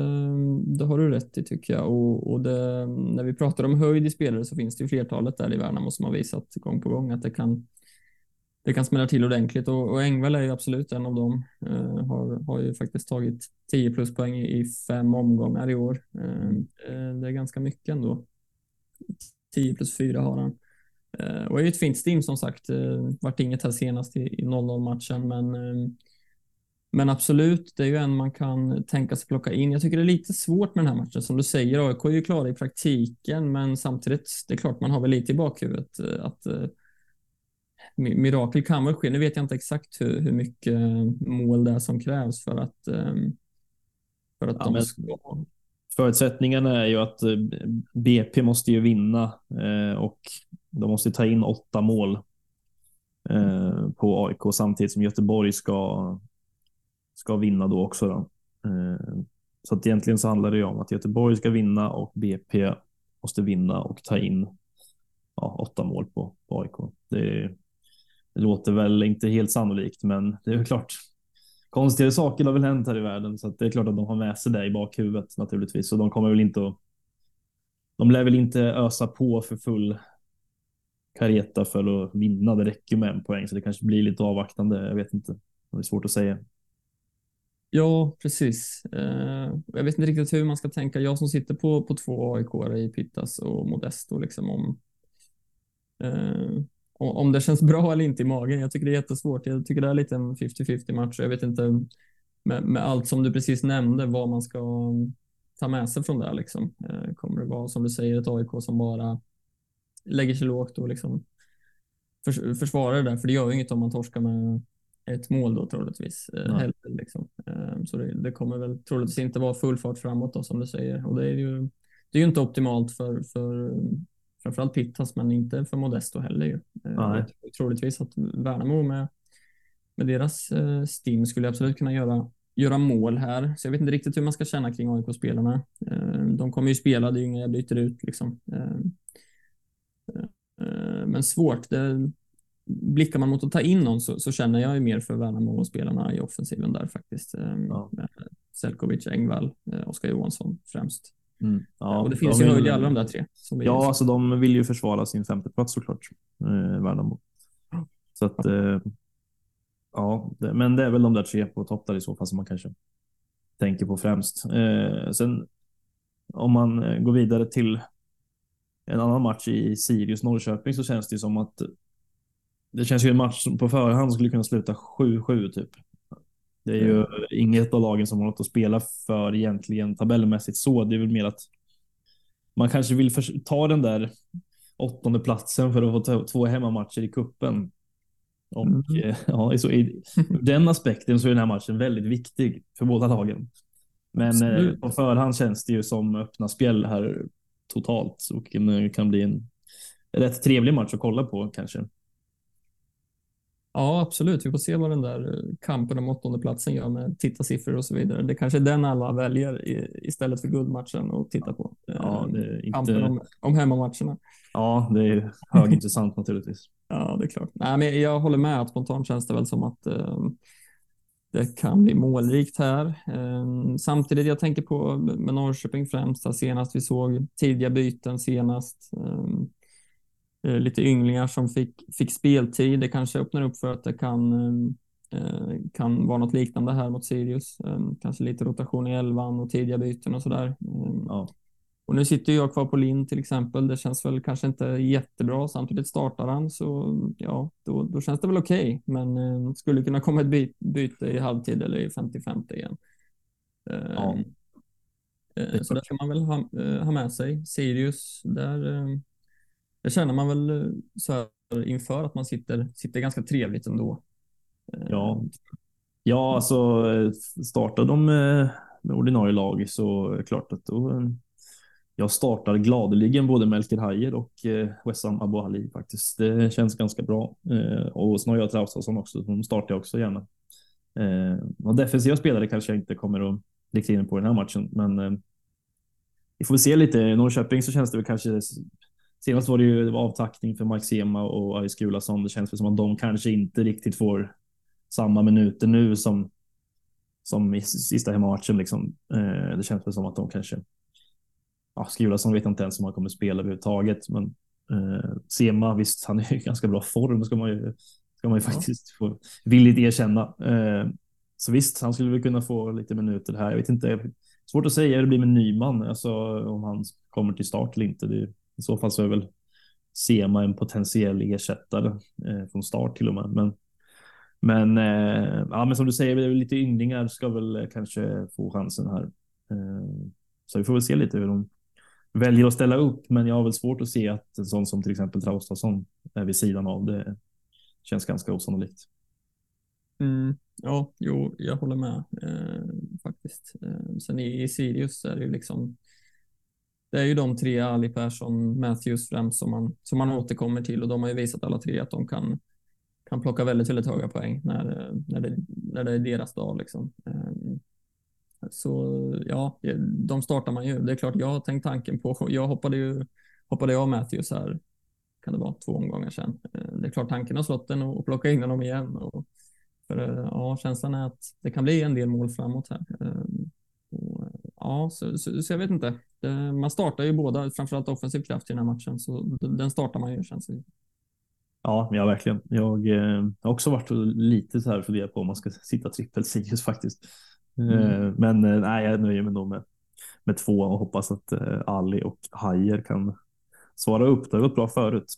det, har du rätt i tycker jag. Och, och det, när vi pratar om höjd i spelare så finns det ju flertalet där i Värnamo som har visat gång på gång att det kan, det kan smälla till ordentligt och, och Engvall är ju absolut en av dem. Eh, har, har ju faktiskt tagit 10 pluspoäng i, i fem omgångar i år. Eh, eh det är ganska mycket ändå. 10 plus 4 har han. Eh, och är ju ett fint stim som sagt. Eh, vart inget här senast i, i 0-0 matchen, men eh, men absolut, det är ju en man kan tänka sig plocka in. Jag tycker det är lite svårt med den här matchen. Som du säger, AIK är ju klara i praktiken, men samtidigt, det är klart man har väl lite i bakhuvudet eh, att mirakel kan väl ske. Nu vet jag inte exakt hur, hur mycket mål det är som krävs för att, ehm, för att ja, de ska... Förutsättningarna är ju att eh, BP måste ju vinna eh, och de måste ta in åtta mål eh, på AIK samtidigt som Göteborg ska, ska vinna då också. Då. Så att egentligen så handlar det ju om att Göteborg ska vinna och BP måste vinna och ta in ja, åtta mål på, på AIK. Det är, det låter väl inte helt sannolikt, men det är klart. Konstigare saker har väl hänt här i världen, så det är klart att de har med sig det i bakhuvudet naturligtvis. Så de kommer väl inte att. De lär väl inte ösa på för full kareta för att vinna. Det räcker med en poäng, så det kanske blir lite avvaktande. Jag vet inte. Det är svårt att säga. Ja, precis. Eh, jag vet inte riktigt hur man ska tänka. Jag som sitter på, på två AIK i Pittas och Modesto, liksom om eh, om det känns bra eller inte i magen. Jag tycker det är jättesvårt. Jag tycker det är lite en 50-50 match. Jag vet inte med, med, allt som du precis nämnde vad man ska ta med sig från det. Liksom. Eh, kommer det vara som du säger ett AIK som bara lägger sig lågt och liksom förs försvarar det där? För det gör ju inget om man torskar med ett mål då troligtvis. Ja. Heller, liksom. Eh, så det, det, kommer väl troligtvis inte vara full fart framåt då som du säger och det är ju det är ju inte optimalt för, för framförallt Pittas, men inte för Modesto heller. Ju. Eh, troligtvis att Värnamo med, med deras eh, Steam skulle absolut kunna göra, göra mål här. Så jag vet inte riktigt hur man ska känna kring AIK-spelarna. Eh, de kommer ju spela, det är ju inga jag byter ut liksom. Men svårt. Det, blickar man mot att ta in någon så, så känner jag ju mer för Värnamo och spelarna i offensiven där faktiskt. Ja. Selkovic, Engvall, Oskar Johansson främst. Mm. Ja, och det finns ju höjd i alla de där tre. ja, alltså de vill ju försvara sin femteplats såklart, eh, Värnamo. Så att, eh, ja, det, men det är väl de där tre på topp där i så fall som man kanske tänker på främst. Eh, sen om man eh, går vidare till en annan match i Sirius Norrköping så känns det som att det känns ju en match som på förhand skulle kunna sluta 7-7 typ. Det är ju mm. inget av lagen som har något att spela för egentligen tabellmässigt så. Det är väl mer att man kanske vill ta den där åttonde platsen för att få ta två hemmamatcher i kuppen. Och mm. Eh, ja, så i den aspekten så är den här matchen väldigt viktig för båda lagen. Men eh, på förhand känns det ju som öppna spjäll här totalt och det kan bli en rätt trevlig match att kolla på kanske. Ja, absolut. Vi får se vad den där eh, kampen om åttondeplatsen gör med tittarsiffror och så vidare. Det kanske är den alla väljer istället för guldmatchen att titta på. Ja, är inte... Kampen om, om hemmamatcherna. Ja, det är högintressant naturligtvis. Ja, det är klart. Nej, men jag håller med att spontant känns det väl som att um, det kan bli målrikt här. Um, samtidigt, jag tänker på med Norrköping främst, senast vi såg tidiga byten senast. Um, Eh, lite ynglingar som fick, fick speltid. Det kanske öppnar upp för att det kan, eh, kan vara något liknande här mot Sirius. Eh, kanske lite rotation i elvan och tidiga byten och sådär. Ja. Och nu sitter jag kvar på Linn till exempel. Det känns väl kanske inte jättebra. Samtidigt startar han så ja, då, då känns det väl okej. Okay. Men skulle kunna komma ett by byte i halvtid eller i 50-50 igen. Ja. Så det ska man väl ha, ha med sig. Sirius, där det känner man väl eh, så här inför att man sitter, sitter ganska trevligt ändå. Eh, ja, ja alltså eh, startar de med ordinarie lag så är det klart att då jag startar gladeligen både Melker Hajer och Wessam Abu Ali faktiskt. Det känns ganska bra. Och sen har jag Traustason också. De startar jag också gärna. Och defensiva spelare kanske jag inte kommer att rikta in på den här matchen, men vi får se lite. I Norrköping så känns det väl kanske Senast var det ju avtackning för Mike Sema och Aris Gulason. Det känns som att de kanske inte riktigt får samma minuter nu som som i sista hemmamatchen. Liksom. Eh, det känns väl som att de kanske. Ja, Skulason vet jag inte ens om han kommer spela överhuvudtaget, men eh, Sema visst, han är i ganska bra form ska man ju, ska man ju ja. faktiskt få villigt erkänna. Eh, så visst, han skulle väl kunna få lite minuter här. Jag vet inte. Svårt att säga hur det blir med Nyman, alltså om han kommer till start eller inte. Det, i så fall så är väl Sema en potentiell ersättare eh, från start till och med. Men, men, eh, ja, men som du säger, lite ynglingar ska väl eh, kanske få chansen här. Eh, så vi får väl se lite hur de väljer att ställa upp. Men jag har väl svårt att se att en sån som till exempel Traustason är vid sidan av. Det känns ganska osannolikt. Mm, ja, jo, jag håller med eh, faktiskt. Eh, sen i, i Sirius är det ju liksom det är ju de tre, Ali Persson, Matthews främst, som man, som man återkommer till och de har ju visat alla tre att de kan, kan plocka väldigt, väldigt höga poäng när, när, det, när det är deras dag. Liksom. Ehm, så ja, de startar man ju. Det är klart, jag har tänkt tanken på, jag hoppade ju hoppade jag Matthews här, kan det vara, två omgångar sedan. Ehm, det är klart tanken har slått den och plocka in honom igen. Och, för eh, ja, känslan är att det kan bli en del mål framåt här. Ehm, och, ja, så, så, så, jag vet inte. Eh, man startar ju båda, framförallt offensiv kraft i den här matchen, så den startar man ju känns det. Ja, ja, verkligen. Jag eh, har också varit lite så här funderat på om man ska sitta trippel Sirius faktiskt. Eh, mm. Men eh, nej, jag nöjer mig nog med, med två och hoppas att eh, Ali och Hajer kan svara upp. Det har gått bra förut.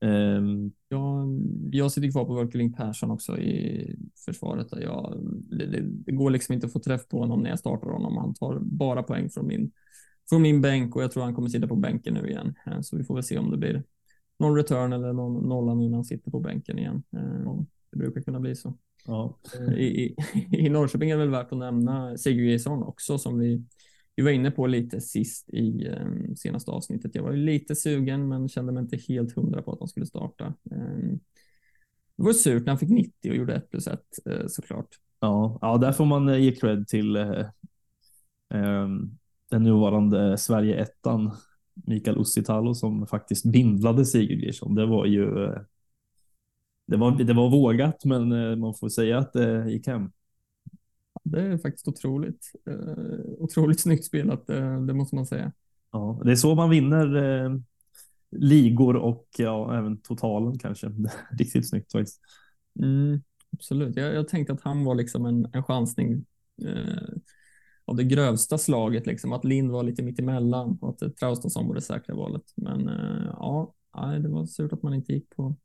Um, jag, jag sitter kvar på Workeling Persson också i försvaret. Jag, det, det, går liksom inte att få träff på honom när jag startar honom. Han tar bara poäng från min, från min bänk och jag tror han kommer sitta på bänken nu igen. Eh, så vi får väl se om det blir någon return eller någon nolla nu när han sitter på bänken igen. Ehm, det brukar kunna bli så. Ja. I, i, I Norrköping är det väl värt att nämna Sigurdsson också som vi vi var inne på lite sist i eh, senaste avsnittet. Jag var lite sugen, men kände mig inte helt hundra på att de skulle starta. Ehm, det var surt när han fick 90 och gjorde 1 plus 1 eh, såklart. Ja, ja, där får man eh, ge cred till eh, ehm, den nuvarande Sverige-ettan Mikael Ussitalo som faktiskt bindlade Sigurd Geirsson. Det var ju eh, det, var, det var vågat, men eh, man får säga att det gick hem. Det är faktiskt otroligt. Uh, otroligt snyggt spelat, det, det, måste man säga. Ja, det är så man vinner eh, ligor och ja, även totalen kanske. Riktigt snyggt faktiskt. Mm, absolut. Jag, jag tänkte att han var liksom en, en chansning eh, av det grövsta slaget, liksom. att Lind var lite mitt emellan och att Traustason var det säkra valet. Men eh, ja, det var surt att man inte gick på,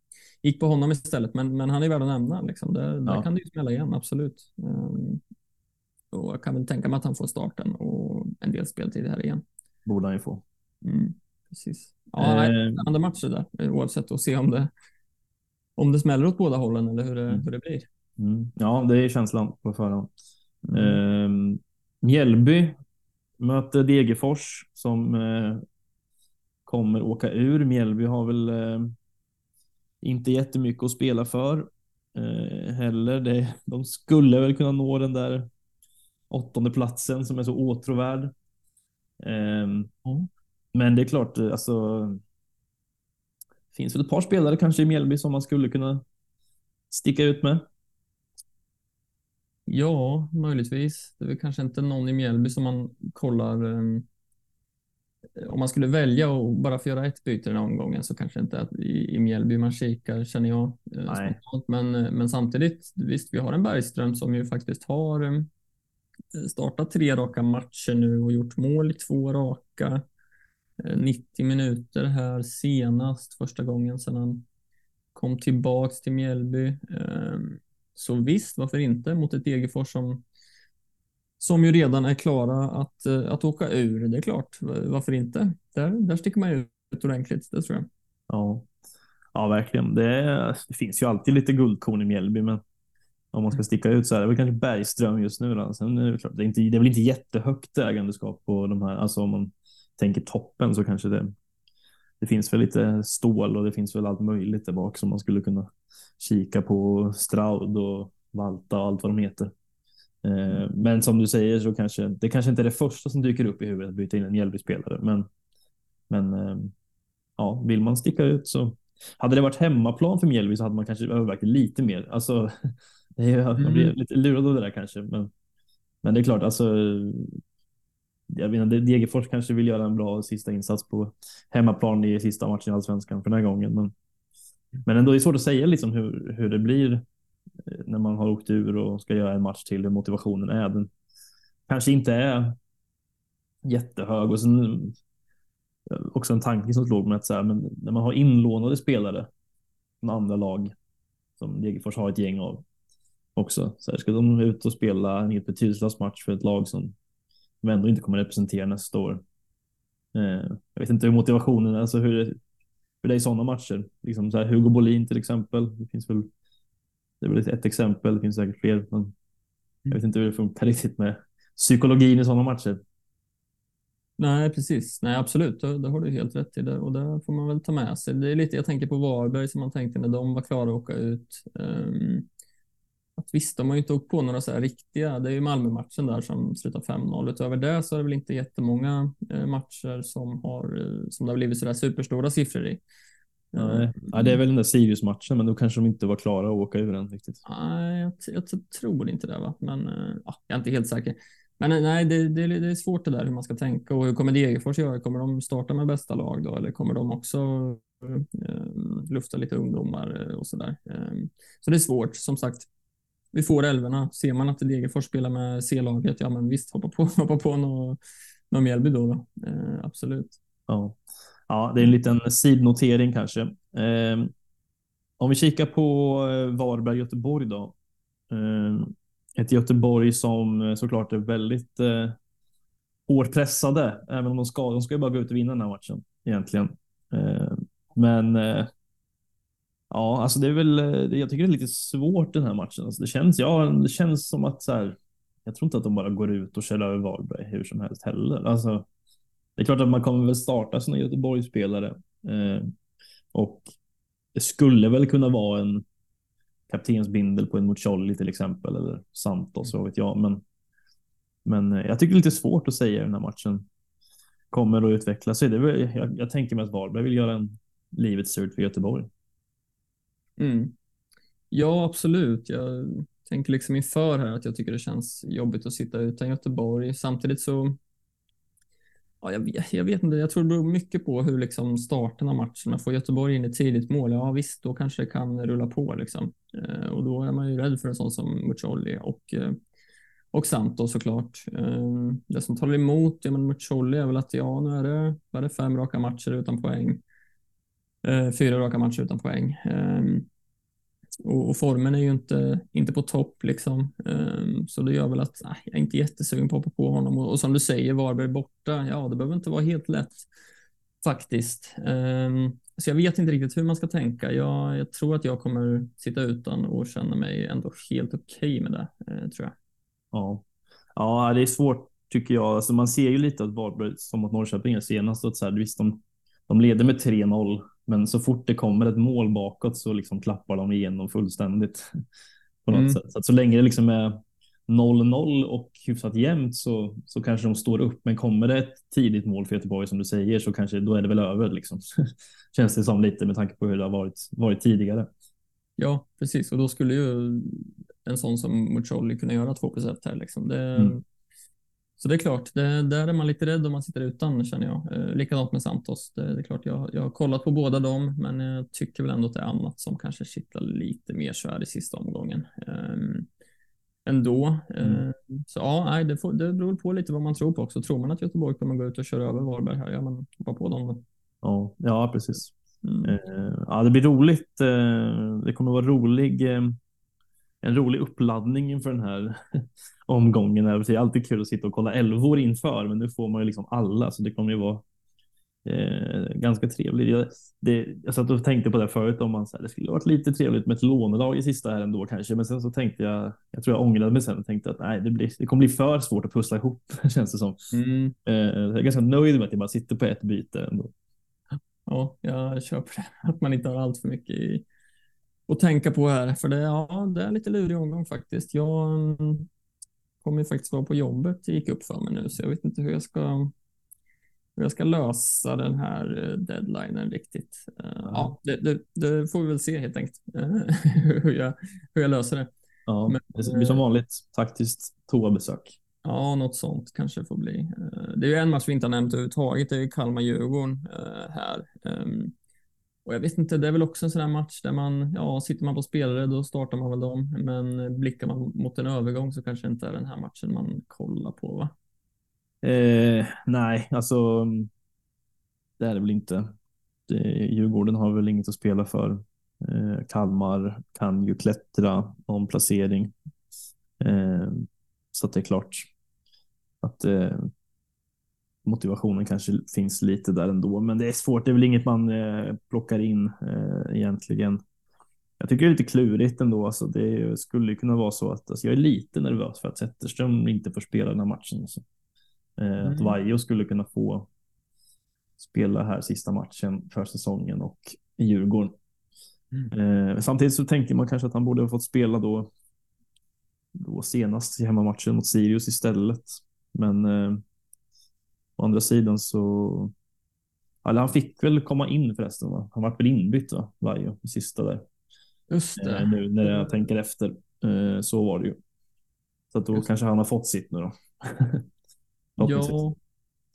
gick på honom istället. Men, men han är värd att nämna. Liksom. Där, ja. där kan det ju smälla igen, absolut. Um, och jag kan väl tänka mig att han får starten och en del speltid här igen. Borde han ju få. Mm, precis. Ja, eh, andra matcher där, oavsett och se om det, om det smäller åt båda hållen eller hur det, mm. hur det blir. Mm. Ja, det är känslan på förhand. Mm. Eh, Mjällby möter Degerfors som eh, kommer åka ur. Mjällby har väl eh, inte jättemycket att spela för eh, heller. Det, de skulle väl kunna nå den där åttonde platsen som är så åtråvärd. Mm. Men det är klart, eh, alltså. Finns väl ett par spelare kanske i Mjällby som man skulle kunna sticka ut med. Ja, möjligtvis. Det är väl kanske inte någon i Mjällby som man kollar. Um, om man skulle välja och bara få göra ett byte den här omgången så kanske inte att i, i Mjällby man kikar känner jag. Uh, men, men samtidigt, visst, vi har en Bergström som ju faktiskt har um, startat tre raka matcher nu och gjort mål i två raka. Eh, 90 minuter här senast, första gången sedan han kom tillbaks till Mjällby. Ehm, så visst, varför inte mot ett Degerfors som, som ju redan är klara att, eh, att åka ur. Det är klart, varför inte? Där, där sticker man ut ordentligt, det tror jag. Ja, ja verkligen. Det, det finns ju alltid lite guldkorn i Mjällby, men om man ska sticka ut så är det väl kanske Bergström just nu. Då. Sen är det, klart, det, är inte, det är väl inte jättehögt ägandeskap på de här, alltså om man tänker toppen så kanske det, det finns väl lite stål och det finns väl allt möjligt där bak som man skulle kunna kika på Straud och Valta och allt vad de heter. Eh, men som du säger så kanske det kanske inte är det första som dyker upp i huvudet att byta in en Mjällby-spelare. Men, men eh, ja, vill man sticka ut så hade det varit hemmaplan för Mjällby så hade man kanske övervägt lite mer. Alltså, det är, jag blir mm. lite lurad av det där kanske, men, men det är klart, alltså. Jag menar, Degerfors kanske vill göra en bra sista insats på hemmaplan i sista matchen i allsvenskan för den här gången, men men ändå är det svårt att säga liksom hur, hur det blir eh, när man har åkt ur och ska göra en match till, hur motivationen är. Den kanske inte är jättehög och sen Eh, också en tanke som slog mig att så här, men när man har inlånade spelare från andra lag som Degerfors har ett gäng av också. Så här, ska de ut och spela en helt betydelselös match för ett lag som de ändå inte kommer representera nästa år. Eh, jag vet inte hur motivationen, alltså hur, för det är sådana matcher. Liksom så här, Hugo Bolin till exempel. Det finns väl. Det är väl ett exempel. Det finns säkert fler, men jag vet inte hur det funkar riktigt med psykologin i sådana matcher. Nej, precis. Nej, absolut. Det, det har du helt rätt i det och det får man väl ta med sig. Det är lite. Jag tänker på Varberg som man tänkte när de var klara att åka ut. Um, att visst, de har ju inte åkt på några så här riktiga. Det är ju Malmö-matchen där som slutar 5-0. Utöver det så är det väl inte jättemånga eh, matcher som har eh, som det har blivit så där superstora siffror i. Nej, ja, det är väl den där Sirius-matchen, men då kanske de inte var klara att åka ur den riktigt. Nej, jag, jag tror inte det, va? men eh, ja, jag är inte helt säker. Men nej, det, det, det, är svårt det där hur man ska tänka och hur kommer Degerfors göra? Kommer de starta med bästa lag då eller kommer de också eh, lufta lite ungdomar eh, och så där? Eh, så det är svårt. Som sagt, vi får älvorna. Ser man att Degerfors spelar med C-laget, ja men visst, hoppa på, hoppa på någon, någon Mjällby då. då. Eh, absolut. Ja. ja, det är en liten sidnotering kanske. Eh, om vi kikar på eh, Varberg-Göteborg då. Eh, ett Göteborg som eh, såklart är väldigt eh, hårt pressade, även om de ska. De ska ju bara gå ut och vinna den här matchen egentligen. Eh, men eh, Ja, alltså det är väl. Eh, jag tycker det är lite svårt den här matchen. Alltså det känns. Ja, det känns som att så här. Jag tror inte att de bara går ut och kör över Varberg hur som helst heller. Alltså, det är klart att man kommer väl starta sina Göteborgsspelare eh, och det skulle väl kunna vara en kaptensbindel på en Mucolli till exempel eller Santos, vad vet jag. Men, men eh, jag tycker det är lite svårt att säga hur den här matchen kommer att utveckla sig. Det väl, jag, jag tänker mig att Varberg vill göra en livet surt för Göteborg. Mm. Ja, absolut. Jag tänker liksom inför här att jag tycker det känns jobbigt att sitta utan Göteborg. Samtidigt så Ja, jag, vet, jag vet inte, jag tror det beror mycket på hur liksom starten av matchen. Får Göteborg in ett tidigt mål, ja visst, då kanske det kan rulla på. Liksom. Eh, och då är man ju rädd för en sån som Mucholli och, eh, och Santos såklart. Eh, det som talar emot ja, men är väl att ja, nu är det, är det fem raka matcher utan poäng. Eh, fyra raka matcher utan poäng. Eh, och, och, formen är ju inte, inte på topp liksom. Um, så det gör väl att nej, jag är inte jättesugen på att hoppa på honom. Och, och som du säger, Varberg borta. Ja, det behöver inte vara helt lätt faktiskt. Um, så jag vet inte riktigt hur man ska tänka. Jag, jag, tror att jag kommer sitta utan och känna mig ändå helt okej okay med det, eh, tror jag. Ja. ja, det är svårt tycker jag. Alltså man ser ju lite att Varberg, som att Norrköping är senast, att så här, visst, de, de leder med 3-0 men så fort det kommer ett mål bakåt så liksom klappar de igenom fullständigt. På något mm. sätt. Så, så länge det liksom är 0-0 och hyfsat jämnt så, så kanske de står upp. Men kommer det ett tidigt mål för Göteborg som du säger så kanske då är det väl över. Liksom. Känns det som lite med tanke på hur det har varit, varit tidigare. Ja, precis. Och då skulle ju en sån som Muccioli kunna göra 2 plus 1 här. Liksom. Det, mm. Så det är klart, det, där är man lite rädd om man sitter utan känner jag. Eh, likadant med Santos. Det, det är klart, jag, jag har kollat på båda dem, men jag tycker väl ändå att det är annat som kanske kittlar lite mer så här i sista omgången. Eh, ändå. Mm. Eh, så ja, nej, det, får, det beror på lite vad man tror på också. Tror man att Göteborg kommer gå ut och köra över Varberg här, ja men hoppa på dem då. Ja, ja precis. Mm. Eh, ja, det blir roligt. Eh, det kommer att vara rolig eh, en rolig uppladdning inför den här omgången. Det är alltid kul att sitta och kolla älvor inför, men nu får man ju liksom alla, så det kommer ju vara eh, ganska trevligt. Jag, det, jag satt och tänkte på det förut, om man så här, det skulle varit lite trevligt med ett lånelag i sista här ändå kanske, men sen så tänkte jag, jag tror jag ångrade mig sen och tänkte att nej, det, blir, det kommer bli för svårt att pussla ihop, känns det som. Mm. Eh, jag är ganska nöjd med att jag bara sitter på ett byte ändå. Ja, jag köper det, att man inte har allt för mycket i att tänka på här. För det, ja, det är lite lurig omgång faktiskt. Jag mm, kommer faktiskt vara på jobbet, det gick upp för mig nu, så jag vet inte hur jag ska hur jag ska lösa den här eh, deadlinen riktigt. Uh, ja, det, det, det, får vi väl se helt enkelt hur, jag, hur jag löser det. Ja, Men, det blir som vanligt taktiskt toabesök. Ja, något sånt kanske får bli. Det är ju en match vi inte har nämnt överhuvudtaget. Det är Kalmar-Djurgården här. Och jag vet inte, det är väl också en sån här match där man, ja, sitter man på spelare då startar man väl dem, men blickar man mot en övergång så kanske inte är den här matchen man kollar på, va? Eh, nej, alltså det är det väl inte. Det, Djurgården har väl inget att spela för. Eh, Kalmar kan ju klättra om placering. Eh, så det är klart att eh, motivationen kanske finns lite där ändå, men det är svårt. Det är väl inget man eh, plockar in eh, egentligen. Jag tycker det är lite klurigt ändå. Alltså det skulle kunna vara så att alltså jag är lite nervös för att Zetterström inte får spela den här matchen. Alltså. Eh, mm. Att Vaiho skulle kunna få spela här sista matchen för säsongen och i Djurgården. Mm. Eh, samtidigt så tänker man kanske att han borde ha fått spela då, då senast i hemmamatchen mot Sirius istället. Men eh, Å andra sidan så. Eller han fick väl komma in förresten. Va? Han var väl inbytt va? Varje sista där. Just det. Eh, nu när jag tänker efter. Eh, så var det ju. Så att då Just. kanske han har fått sitt nu då. ja,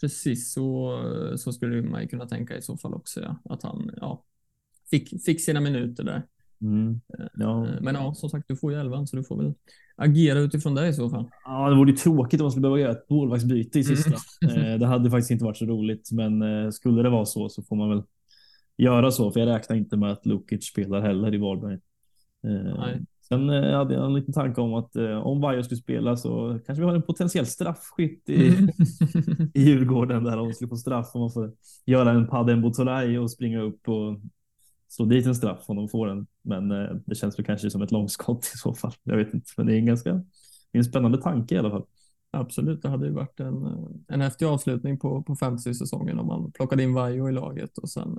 precis så, så skulle man ju kunna tänka i så fall också. Ja. Att han ja, fick, fick sina minuter där. Mm. Ja. Eh, men ja, som sagt, du får ju elvan så du får väl agera utifrån det i så fall. Ja, det vore ju tråkigt om man skulle behöva göra ett målvaktsbyte i sista. Mm. det hade faktiskt inte varit så roligt, men eh, skulle det vara så så får man väl göra så, för jag räknar inte med att Lukic spelar heller i Varberg. Nej. Sen hade jag en liten tanke om att om Vajo skulle spela så kanske vi har en potentiell straffskytt i, mm. i Djurgården där de skulle få straff om man får göra en Paden Botolaj och springa upp och slå dit en straff om de får den. Men eh, det känns väl kanske som ett långskott i så fall. Jag vet inte, men det är en ganska är en spännande tanke i alla fall. Absolut, det hade ju varit en, en häftig avslutning på, på fantasy-säsongen om man plockade in Vajo i laget och sen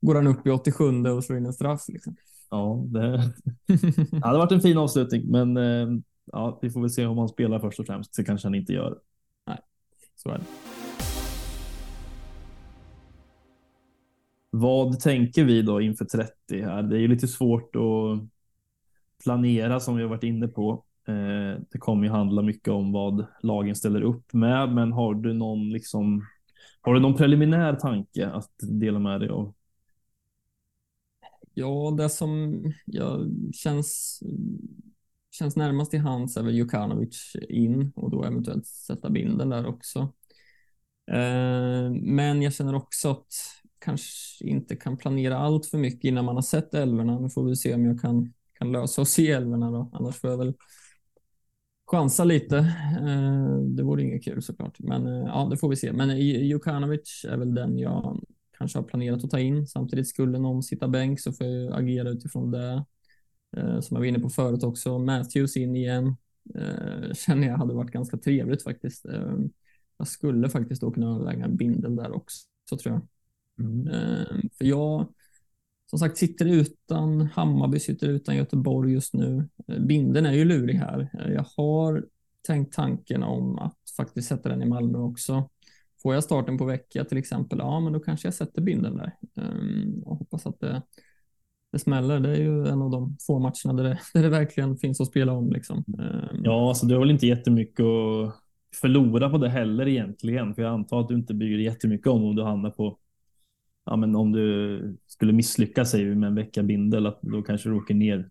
går han upp i 87 och slår in en straff. Liksom. Ja, det, det hade varit en fin avslutning, men eh, ja, vi får väl se om han spelar först och främst. Det kanske han inte gör. Nej, så är det. Vad tänker vi då inför 30 här? Det är ju lite svårt att planera som vi har varit inne på. Eh, det kommer ju handla mycket om vad lagen ställer upp med, men har du någon liksom har du någon preliminär tanke att dela med dig av? Ja, det som jag känns, känns närmast i hands är väl Jukanovic in och då eventuellt sätta binden där också. Eh, men jag känner också att kanske inte kan planera allt för mycket innan man har sett älvorna. Nu får vi se om jag kan, kan lösa och se älvorna då. Annars får jag väl chansa lite. Eh, det vore inget kul såklart, men eh, ja, det får vi se. Men eh, Jukanovic är väl den jag kanske har planerat att ta in. Samtidigt skulle någon sitta bänk så får jag agera utifrån det. Eh, som jag var inne på förut också. Matthews in igen. Eh, känner jag hade varit ganska trevligt faktiskt. Eh, jag skulle faktiskt då kunna överväga en bindel där också, så tror jag. Mm. För jag som sagt sitter utan Hammarby, sitter utan Göteborg just nu. Eh, binden är ju lurig här. Eh, jag har tänkt tanken om att faktiskt sätta den i Malmö också. Får jag starten på vecka till exempel, ja men då kanske jag sätter binden där ehm, och hoppas att det, det smäller. Det är ju en av de få matcherna där det, där det verkligen finns att spela om. Liksom. Ehm. Ja, så du har väl inte jättemycket att förlora på det heller egentligen, för jag antar att du inte bygger jättemycket om om du hamnar på ja, men om du skulle misslyckas säger vi med en vecka bindel, att då kanske du åker ner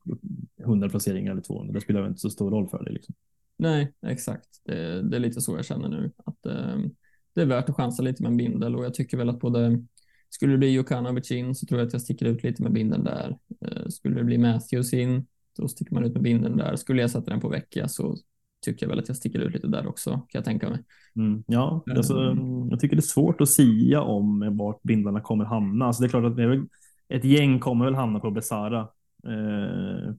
100 placeringar eller 200. Det spelar inte så stor roll för dig. Liksom. Nej, exakt. Det, det, är lite så jag känner nu. Att eh, Det är värt att chansa lite med en bindel och jag tycker väl att både skulle det bli Jokanovic in så tror jag att jag sticker ut lite med binden där. Eh, skulle det bli Matthews in, då sticker man ut med binden där. Skulle jag sätta den på vecka så tycker jag väl att jag sticker ut lite där också, kan jag tänka mig. Mm, ja, alltså, mm. jag tycker det är svårt att sia om vart bindlarna kommer hamna. Alltså, det är klart att det ett gäng kommer väl hamna på Besara. Eh,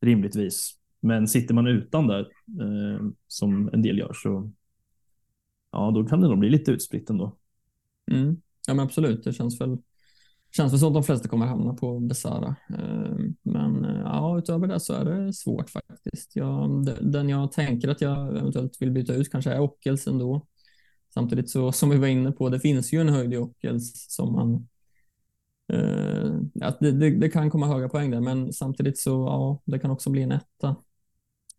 rimligtvis. Men sitter man utan där, eh, som en del gör, så ja, då kan det nog bli lite utspritt ändå. Mm. Ja, men absolut. Det känns väl känns väl som att de flesta kommer hamna på Besara. Eh, men eh, ja, utöver det så är det svårt faktiskt. Jag, den jag tänker att jag eventuellt vill byta ut kanske är Ockels ändå. Samtidigt så som vi var inne på, det finns ju en höjd i Ockels som man eh, att det, det, det, kan komma höga poäng där, men samtidigt så ja, det kan också bli en etta.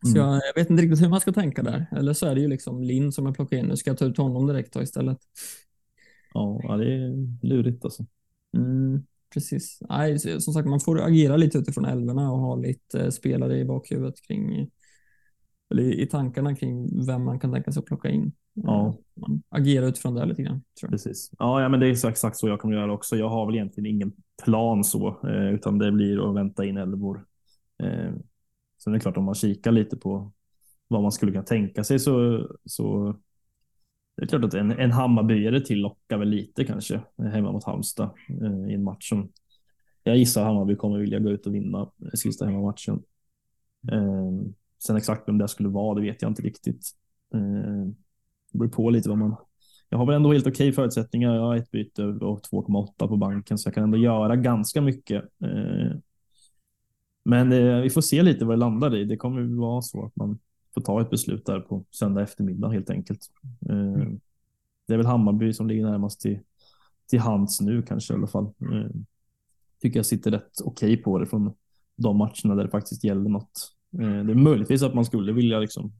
Så mm. jag, jag, vet inte riktigt hur man ska tänka där. Eller så är det ju liksom Linn som jag plockar in. Nu ska jag ta ut honom direkt då istället. Ja, det är lurigt alltså. Mm, precis. Nej, som sagt, man får agera lite utifrån älvorna och ha lite eh, spelare i bakhuvudet kring eller i tankarna kring vem man kan tänka sig att plocka in. Ja. Man agerar utifrån det lite grann. Precis. Ja, ja, men det är så exakt så jag kommer göra också. Jag har väl egentligen ingen plan så, eh, utan det blir att vänta in älvor. Eh, sen är det klart om man kikar lite på vad man skulle kunna tänka sig så, så det är klart att en, en Hammarbyare till lockar väl lite kanske eh, hemma mot Halmstad eh, i en match som jag gissar Hammarby kommer vilja gå ut och vinna eh, sista hemmamatchen. Eh, sen exakt vem det skulle vara, det vet jag inte riktigt. Eh, det beror på lite vad man. Jag har väl ändå helt okej förutsättningar. Jag har ett byte och 2,8 på banken så jag kan ändå göra ganska mycket. Eh, men eh, vi får se lite vad det landar i. Det kommer vara så att man får ta ett beslut där på söndag eftermiddag helt enkelt. Eh, mm. Det är väl Hammarby som ligger närmast till, till hands nu kanske i alla fall. Eh, tycker jag sitter rätt okej okay på det från de matcherna där det faktiskt gäller något. Eh, det är möjligtvis att man skulle vilja liksom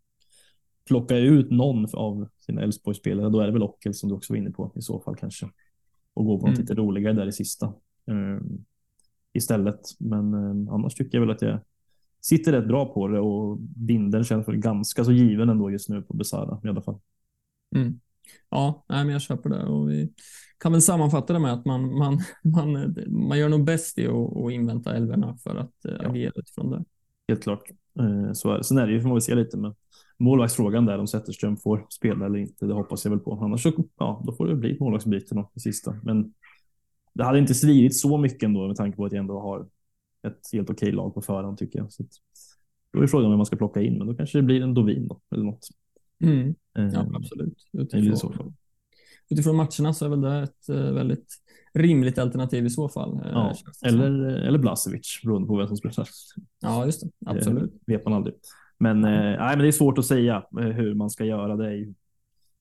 plocka ut någon av sina Elfsborgsspelare. Då är det väl Ockel som du också var inne på i så fall kanske. Och gå på mm. något lite roligare där i sista istället. Men annars tycker jag väl att jag sitter rätt bra på det och binden känns väl ganska så given ändå just nu på Besara i alla fall. Mm. Ja, nej, men jag köper det och vi kan väl sammanfatta det med att man, man, man, man gör nog bäst i att, att invänta älvorna för att eh, ja. agera utifrån det. Helt klart. Eh, så är det. Sen är det ju, får man väl se lite med målvaktsfrågan där om Zetterström får spela eller inte. Det hoppas jag väl på. Annars så, ja, då får det bli målvaktsbyten i sista. Men det hade inte svidit så mycket ändå med tanke på att jag ändå har ett helt okej lag på förhand tycker jag. Så att, då är frågan vem man ska plocka in, men då kanske det blir en Dovin då, eller något. Mm. Ja, um, absolut. Utifrån, utifrån matcherna så är väl det ett uh, väldigt rimligt alternativ i så fall. Eh, ja, eller, eller Blasevic, beroende på vem som spelar. Ja, just det. Absolut. Det vet man aldrig. Men, mm. eh, nej, men det är svårt att säga eh, hur man ska göra. Det är ju,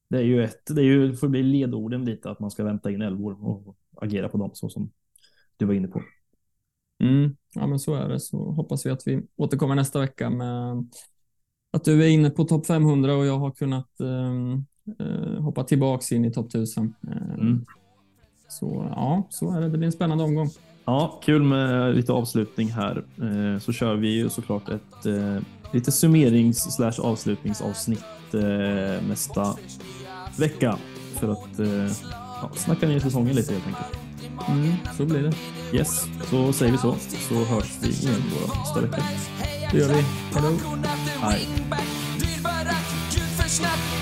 det är ju, ett, det är ju får bli ledorden lite att man ska vänta in älvor och agera på dem så som du var inne på. Mm. Ja, men så är det. Så hoppas vi att vi återkommer nästa vecka med att du är inne på topp 500 och jag har kunnat um, uh, hoppa tillbaks in i topp 1000. Uh, mm. Så ja, så är det. Det blir en spännande omgång. Ja, kul med lite avslutning här. Uh, så kör vi ju såklart ett lite summerings slash avslutningsavsnitt nästa vecka för att ja, snacka ner säsongen lite helt enkelt. Mm, så blir det. Yes, så säger vi så. Så hörs vi igen då nästa vecka. Det gör vi. Hej. sparka, spring,